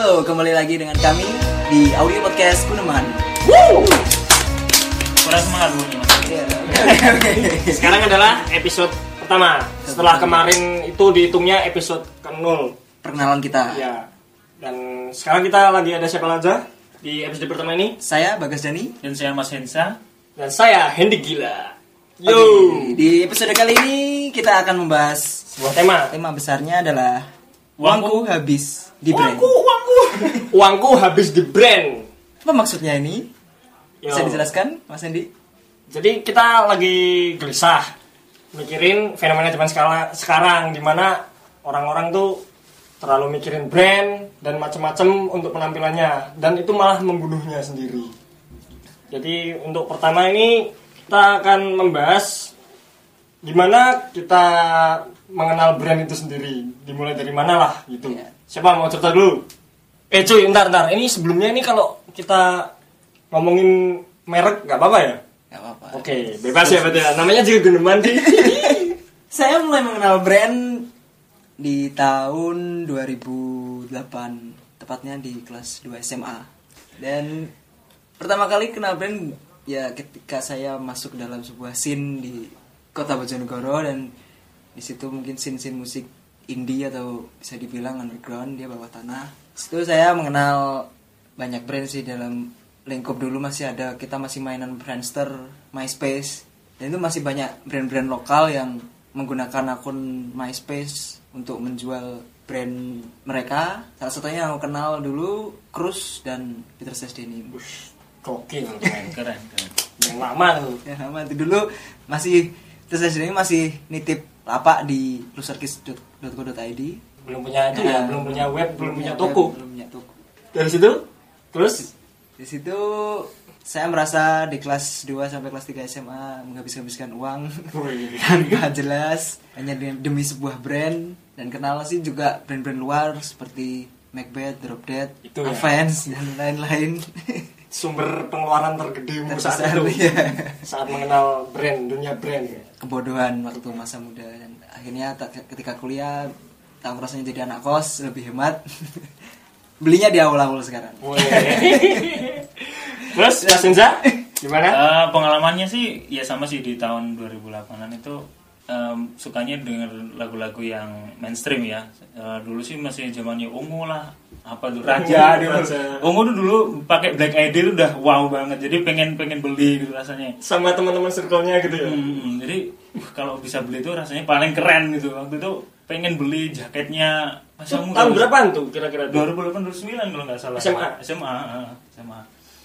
Halo, kembali lagi dengan kami di audio podcast Kuneman. Kurang semangat bunyi mas. Iya. Sekarang adalah episode pertama. Setelah kemarin itu dihitungnya episode ke nol. Perkenalan kita. Ya. Dan sekarang kita lagi ada siapa aja di episode pertama ini? Saya Bagas Dani. Dan saya Mas Hensa. Dan saya Hendy Gila. Yo. Oke, Di episode kali ini kita akan membahas Sebuah tema. tema besarnya adalah Uangku. uangku habis di brand. Uangku, uangku. Uangku habis di brand. Apa maksudnya ini? Yo. Bisa dijelaskan, Mas Andi? Jadi kita lagi gelisah mikirin fenomena zaman sekarang, sekarang di mana orang-orang tuh terlalu mikirin brand dan macam-macam untuk penampilannya dan itu malah membunuhnya sendiri. Jadi untuk pertama ini kita akan membahas gimana kita mengenal brand itu sendiri, dimulai dari mana lah gitu. Iya. Siapa mau cerita dulu? Eh cuy, ntar ntar. Ini sebelumnya ini kalau kita ngomongin merek nggak apa-apa ya? Gak apa-apa. Oke, bebas ya berarti ya. Namanya juga Guneman. Saya mulai mengenal brand di tahun 2008, tepatnya di kelas 2 SMA. Dan pertama kali kenal brand ya ketika saya masuk dalam sebuah scene di Kota Bojonegoro dan di situ mungkin scene-scene musik indie atau bisa dibilang underground dia bawah tanah. Situ saya mengenal banyak brand sih dalam lingkup dulu masih ada kita masih mainan Friendster, MySpace dan itu masih banyak brand-brand lokal yang menggunakan akun MySpace untuk menjual brand mereka. Salah satunya yang aku kenal dulu Cruz dan Peter Says Denim. Gokil. Keren, keren. keren. Yang lama tuh. Ya sama itu dulu masih Peter Says Denim masih nitip lapak di loserkiss.co.id. Belum punya itu ya, Nah, belum punya web, belum punya web, toko. belum punya toko. Dari situ terus Di situ saya merasa di kelas 2 sampai kelas 3 SMA menghabis-habiskan uang tanpa jelas hanya de- demi sebuah brand dan kenal sih juga brand-brand luar seperti Macbeth, Drop Dead, Itu ya. Avance dan lain-lain. sumber pengeluaran tergede saat itu. iya. Saat mengenal brand, dunia brand. Kebodohan waktu masa muda dan akhirnya tak- ketika kuliah tahu rasanya jadi anak kos lebih hemat. Belinya di awal-awal sekarang. Wih. terus Mas Enza gimana? Eh, pengalamannya sih ya sama sih di tahun 2008an itu em, sukanya denger lagu-lagu yang mainstream ya. Eh, dulu sih masih zamannya ungu lah. Apa tuh Raja dulu. Raja. Ungu tuh dulu pakai Black ID tuh udah wow banget. Jadi pengen pengen beli gitu rasanya. Sama teman-teman circle-nya gitu ya. Hmm, jadi uh, kalau bisa beli itu rasanya paling keren gitu. Waktu itu pengen beli jaketnya Itu muda. tahun berapaan tuh kira-kira? 2008 2009 kalau nggak salah. SMA? SMA, ah, SMA.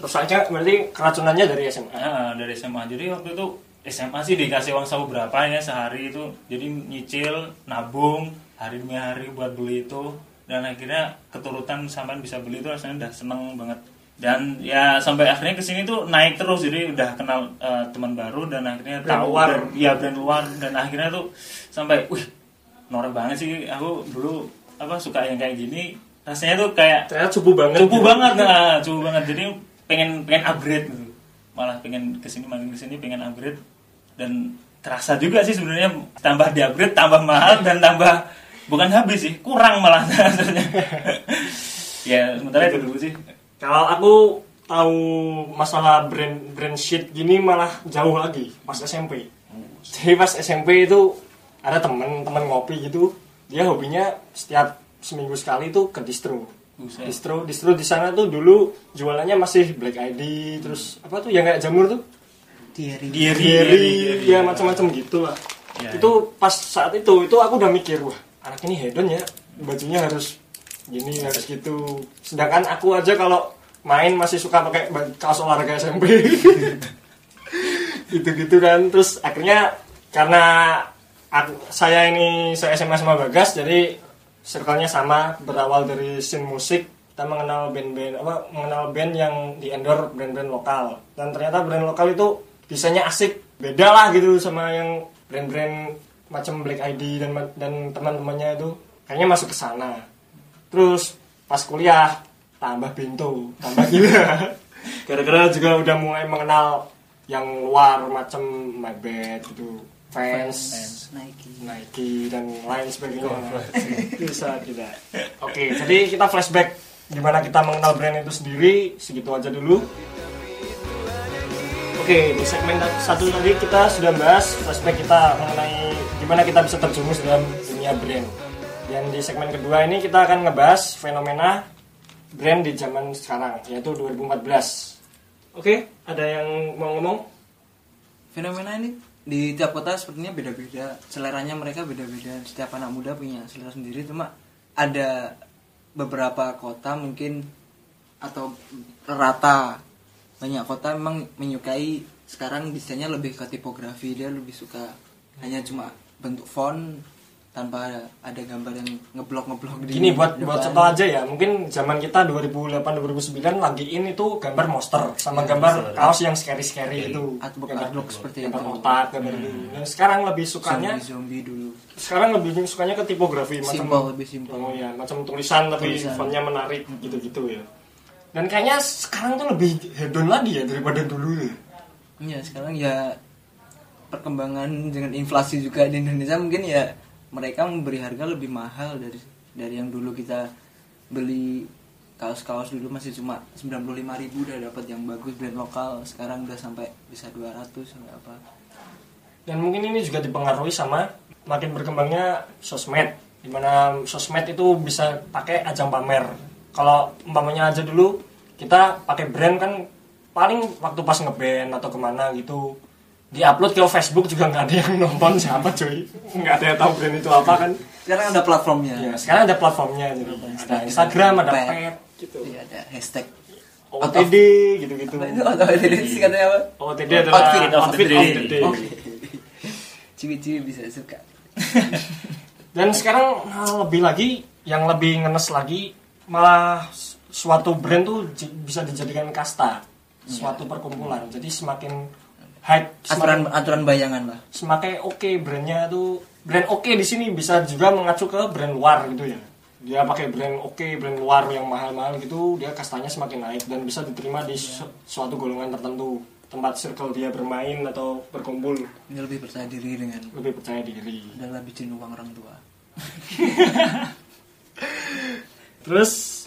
Terus aja berarti keracunannya dari SMA. Ah, dari SMA. Jadi waktu itu SMA sih dikasih uang saku berapa ya sehari itu. Jadi nyicil, nabung hari demi hari buat beli itu dan akhirnya keturutan sampai bisa beli itu rasanya udah seneng banget dan ya sampai akhirnya ke sini tuh naik terus jadi udah kenal eh, teman baru dan akhirnya Brand tahu luar. brand, ya brand luar dan akhirnya tuh sampai wih norak banget sih aku dulu apa suka yang kayak gini rasanya tuh kayak Ternyata cupu banget. cupu gitu. banget nah cupu banget jadi pengen pengen upgrade gitu malah pengen ke sini makin ke sini pengen upgrade. Dan terasa juga sih sebenarnya tambah di upgrade tambah mahal dan tambah bukan habis sih kurang malah. Rasanya ya sementara itu. dulu sih. Kalau aku tahu masalah brand brand shit gini malah jauh lagi pas SMP. Jadi pas SMP itu ada temen temen ngopi gitu, dia hobinya setiap seminggu sekali itu ke distro. Buset. Distro distro di sana tuh dulu jualannya masih Black ID terus apa tuh yang kayak jamur tuh? Jerry, Thierry, ya ya. macam-macam gitu lah. Ya, itu pas saat itu itu aku udah mikir wah anak ini hedon ya bajunya harus gini harus gitu. Sedangkan aku aja kalau main masih suka pakai kaos olahraga SMP. gitu-gitu kan. Terus akhirnya karena aku- saya ini saya SMA sama Bagas jadi circle-nya sama berawal dari scene musik kita mengenal band-band apa mengenal band yang di endorse brand-brand lokal. Dan ternyata brand lokal itu bisanya asik. Beda lah gitu sama yang brand-brand macam Black ID dan dan teman-temannya itu. Kayaknya masuk ke sana. Terus pas kuliah tambah bintu tambah gila gara-gara juga udah mulai mengenal yang luar macam Macbeth gitu fans Nike. Nike dan lain sebagainya bisa tidak oke jadi kita flashback gimana kita mengenal brand itu sendiri segitu aja dulu Oke, di segmen satu tadi kita sudah bahas flashback kita mengenai gimana kita bisa terjerumus dalam dunia brand. Dan di segmen kedua ini kita akan ngebahas fenomena brand di zaman sekarang, yaitu 2014. Oke, ada yang mau ngomong? fenomena ini di tiap kota sepertinya beda-beda seleranya mereka beda-beda. Setiap anak muda punya selera sendiri cuma ada beberapa kota mungkin atau rata banyak kota memang menyukai sekarang desainnya lebih ke tipografi dia lebih suka hanya cuma bentuk font tanpa ada, ada gambar yang ngeblok ngeblok di Gini buat depan. buat contoh aja ya, mungkin zaman kita 2008 2009 lagi in itu gambar monster sama gambar kaos yang scary-scary itu. Artbook- Gambar- artbook seperti gambar itu. otak, gambar itu. Dan sekarang lebih sukanya zombie zombie dulu sekarang lebih sukanya ke tipografi macam Simple, lebih simple. Oh ya, macam tulisan tapi Tulisan. fontnya menarik gitu-gitu ya. Dan kayaknya sekarang tuh lebih hedon lagi ya daripada dulu ya. Iya sekarang ya perkembangan dengan inflasi juga di Indonesia mungkin ya mereka memberi harga lebih mahal dari dari yang dulu kita beli kaos-kaos dulu masih cuma 95.000 ribu udah dapat yang bagus brand lokal sekarang udah sampai bisa 200 sampai apa Dan mungkin ini juga dipengaruhi sama makin berkembangnya sosmed. Di mana sosmed itu bisa pakai ajang pamer. Kalau umpamanya aja dulu kita pakai brand kan paling waktu pas ngeband atau ke mana gitu diupload ke Facebook juga nggak ada yang nonton siapa cuy. Nggak ada yang tahu brand itu apa kan. Sekarang ada platformnya. Ya sekarang ada platformnya jadi ada Instagram ada Pet. Gitu. Iya, ada hashtag. OTD gitu-gitu. Itu? Atau itu singkatnya apa? OTD adalah Outfit of the outfit. day. ciwi-ciwi bisa suka. Dan sekarang nah, lebih lagi yang lebih ngenes lagi malah suatu brand tuh bisa dijadikan kasta, suatu perkumpulan. Jadi semakin hype, aturan semakin, aturan bayangan lah semakin oke brandnya tuh brand oke di sini bisa juga mengacu ke brand luar gitu ya. Dia pakai brand oke, brand luar yang mahal-mahal gitu, dia kastanya semakin naik dan bisa diterima di su- suatu golongan tertentu tempat circle dia bermain atau berkumpul ini lebih percaya diri dengan lebih percaya diri. udah habisin uang orang tua Terus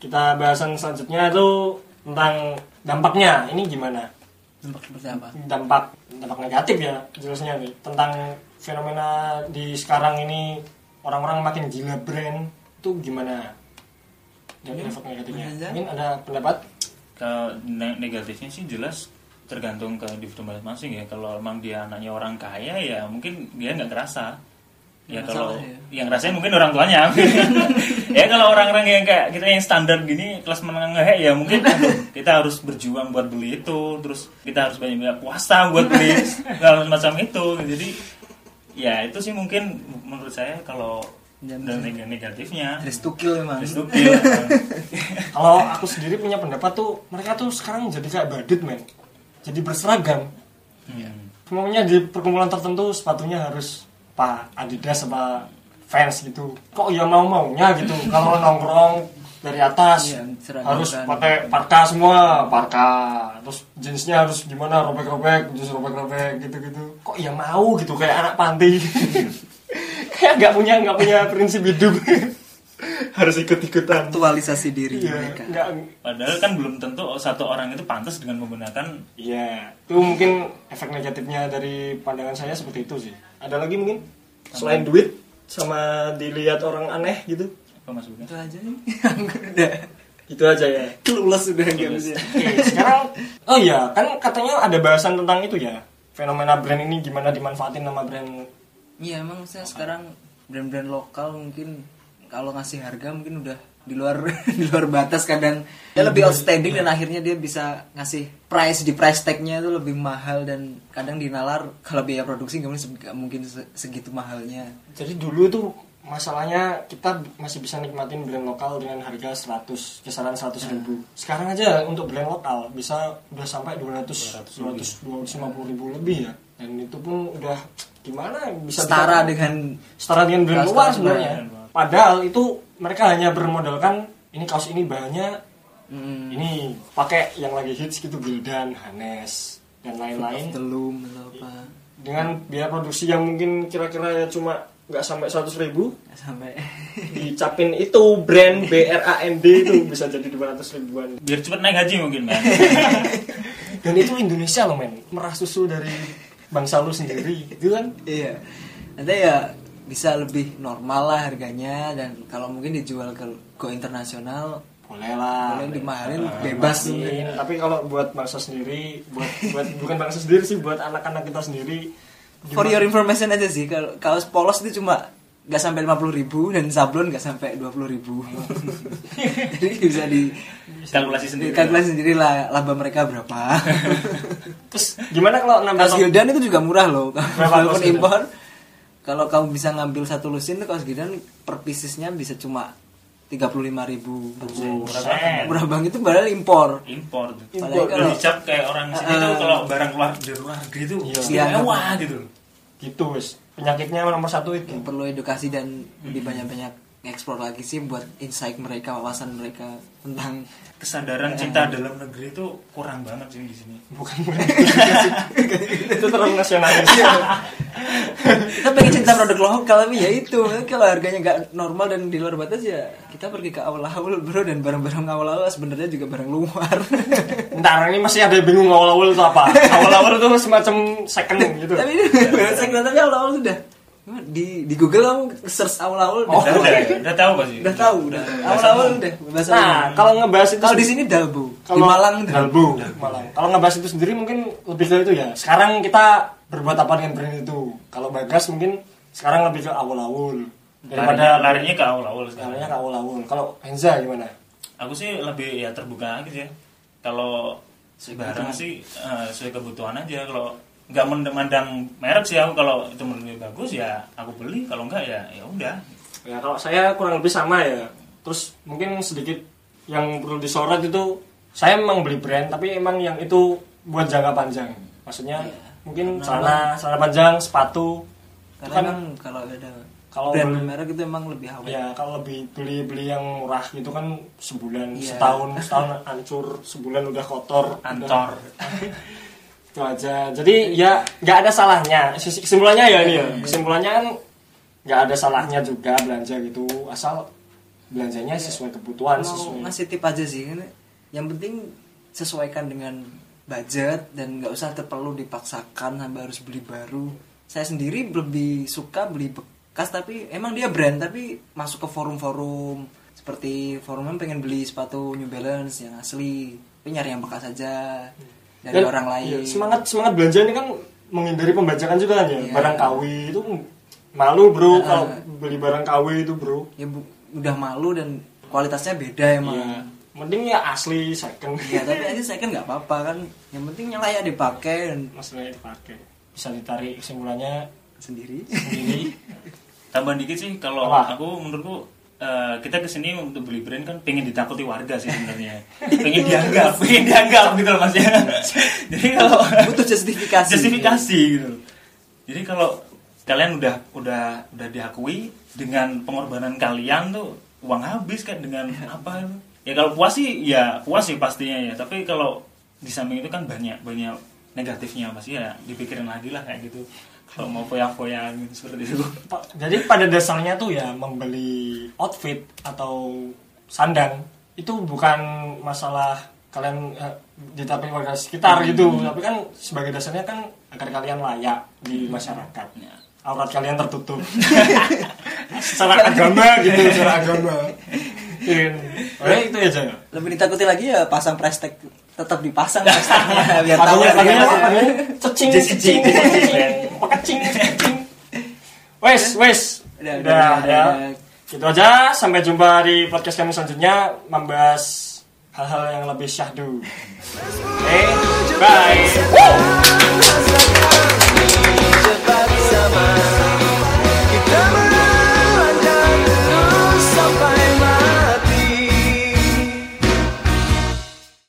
kita bahasan selanjutnya itu tentang dampaknya. Ini gimana? Dampak seperti apa Dampak dampak negatif ya jelasnya nih tentang fenomena di sekarang ini orang-orang makin gila brand itu gimana? Dan efek negatifnya. Mungkin ada pendapat? Kalau ne- negatifnya sih jelas tergantung ke individu masing-masing ya. Kalau emang dia anaknya orang kaya ya mungkin dia nggak kerasa. Ya Nggak kalau ya. yang ngerasain mungkin orang tuanya. ya kalau orang-orang yang kayak kita yang standar gini kelas menengah ya mungkin aduh, kita harus berjuang buat beli itu, terus kita harus banyak-banyak puasa buat beli hal semacam itu. Jadi ya itu sih mungkin menurut saya kalau Ya, dan neg- negatifnya Dari stukil memang Destruktif. Kalau aku sendiri punya pendapat tuh mereka tuh sekarang jadi kayak badut men. Jadi berseragam. Hmm. Semuanya di perkumpulan tertentu sepatunya harus apa Adidas apa fans gitu. Kok ya mau maunya gitu. Kalau nongkrong dari atas Iya, harus kan. pakai parka semua, parka. Terus jeansnya harus gimana robek-robek, jeans robek-robek gitu-gitu. Kok ya mau gitu kayak anak panti. kayak nggak punya nggak punya prinsip hidup. harus ikut-ikutan. aktualisasi diri Iya, mereka nggak Padahal kan belum tentu satu orang itu pantas dengan menggunakan Iya, itu mungkin efek negatifnya dari pandangan saya seperti itu sih. Ada lagi mungkin selain duit sama dilihat orang aneh gitu. apa mas Bukan? itu aja nih udah Itu aja ya. kelulus udah nggak Kelulus. bisa Oke, sekarang oh iya, kan katanya ada bahasan tentang itu ya. Fenomena brand ini gimana dimanfaatin nama brand iya emang saya sekarang brand-brand lokal mungkin kalau ngasih harga mungkin udah di luar di luar batas kadang. Dia lebih outstanding dan akhirnya dia bisa ngasih price di price tagnya itu lebih mahal dan kadang dinalar. Kalau biaya produksi nggak mungkin segitu mahalnya. Jadi dulu tuh masalahnya kita masih bisa nikmatin brand lokal dengan harga 100 kisaran 100 ribu. Sekarang aja untuk brand lokal bisa udah sampai 200 200 250 ribu. lebih ya. Dan itu pun udah gimana bisa setara kita- dengan setara dengan brand luar sebenarnya. Padahal itu mereka hanya bermodalkan ini kaos ini bahannya hmm, ini pakai yang lagi hits gitu Gildan, Hanes dan lain-lain. Telum atau apa. Dengan biaya produksi yang mungkin kira-kira ya cuma nggak sampai 100 ribu Nggak sampai. dicapin itu brand BRAND itu bisa jadi 200 ribuan. Biar cepet naik haji mungkin men dan itu Indonesia loh men. Merah susu dari bangsa lu sendiri itu kan? Iya. Nanti ya bisa lebih normal lah harganya dan kalau mungkin dijual ke go internasional boleh lah boleh. dimahalin bebas. Mungkin. tapi kalau buat bangsa sendiri buat buat bukan bangsa sendiri sih buat anak-anak kita sendiri for your information aja sih kalau kaos polos itu cuma nggak sampai 50.000 ribu dan sablon nggak sampai 20.000 ribu. Jadi bisa di kalkulasi sendiri kalkulasi sendiri lah laba mereka berapa. Terus gimana kalau nambah kaos Gildan itu juga murah loh. Walaupun impor kalau kamu bisa ngambil satu lusin tuh kaos Gildan per piecesnya bisa cuma 35.000 ribu Buset. murah banget itu padahal impor impor tuh. Impor. Udah dicap kayak orang sini tuh Ah. kalau barang keluar dari luar negeri tuh Iya. pasti Iya. mewah gitu gitu wes penyakitnya nomor satu itu yang perlu edukasi dan lebih banyak-banyak eksplor lagi sih buat insight mereka wawasan mereka tentang kesadaran cinta dalam negeri itu kurang banget sih di sini. Bukan. Itu terlalu nasionalis. Kita pengen cinta produk lokal tapi ya itu. Kalau harganya nggak normal dan di luar batas ya kita pergi ke awal-awal bro dan barang-barang awal-awal sebenarnya juga barang luar. Ntar ini masih ada yang bingung awal-awal itu apa? Awal-awal itu semacam second gitu. Tapi ini barang second tapi awal-awal sudah di di Google kamu search awal-awal udah, Oh, udah, udah, udah tahu pasti. Udah tahu udah. Awal-awal udah bahasa nah kalau ngebahas itu kalau di sini dalbu di kalau Malang Dalbu, Malang. Kalau ngebahas itu sendiri mungkin lebih ke itu ya. Sekarang kita berbuat apa dengan brand itu? Kalau Bagas mungkin sekarang lebih ke awal-awal. Daripada larinya ke awal-awal sekarang. Larinya ke awal-awal. Kalau Enza gimana? aku sih lebih ya terbuka aja sih ya. kalau barang sih eh, sesuai kebutuhan aja. Kalau nggak mendang merek sih aku kalau itu menurut bagus ya aku beli kalau enggak ya ya udah Ya kalau saya kurang lebih sama ya. Terus mungkin sedikit yang perlu disorot itu saya memang beli brand tapi emang yang itu buat jangka panjang. Maksudnya mungkin celana celana panjang, sepatu. karena Kan- emang kalau ada Kalau brand beli- merek itu emang lebih awet Ya kalau lebih beli beli yang murah gitu kan sebulan Iya. setahun setahun hancur sebulan udah kotor antor itu aja. Jadi ya nggak ada salahnya. Kesimpulannya ya ini ya. Kesimpulannya kan nggak ada salahnya juga belanja gitu. Asal belanjanya sesuai kebutuhan mau sesuai. ngasih tip aja sih ini yang penting sesuaikan dengan budget dan nggak usah terperlu dipaksakan sampai harus beli baru. Saya sendiri lebih suka beli bekas tapi emang dia brand tapi masuk ke forum-forum. Seperti forumnya pengen beli sepatu New Balance yang asli tapi nyari yang bekas aja dari Dan, orang lain. iya, semangat semangat belanja ini kan menghindari pembajakan juga kan ya. Iya. barang KW itu malu bro. Nah. kalau beli barang KW itu bro. Ya bu- udah malu dan kualitasnya beda emang. Iya. mending ya asli second. Ya tapi aja saya kan nggak apa-apa kan. Yang penting yang layak dipakai dan masalahnya dipakai. Bisa ditarik kesimpulannya sendiri. sendiri. Tambahan dikit sih kalau aku menurutku eh, kita ke sini untuk beli brand kan pengen ditakuti warga sih sebenarnya. Pengen dianggap pengen dianggap gitu loh mas ya. Jadi kalau butuh justifikasi. justifikasi gitu. Jadi kalau kalian udah udah udah diakui dengan pengorbanan kalian tuh uang habis kan dengan apa itu. Ya kalau puas sih ya puas sih pastinya ya. Tapi kalau di samping itu kan banyak banyak negatifnya mas ya dipikirin lagi lah kayak gitu kalau mau foya-foya gitu seperti itu Jadi pada dasarnya tuh ya membeli outfit atau sandang itu bukan masalah kalian eh, ditapai warga sekitar gitu, tapi kan sebagai dasarnya kan agar kalian layak di masyarakat. Ya. Aurat kalian tertutup. secara agama gitu, secara agama. Iya. Oke, itu aja. lebih ditakuti lagi ya pasang prestek tetap dipasang biar tahu cecing cecing cecing kecing cecing. Wes wes. Udah, ya. Gitu aja sampai jumpa di podcast kami selanjutnya membahas hal-hal yang lebih syahdu. Oke, bye.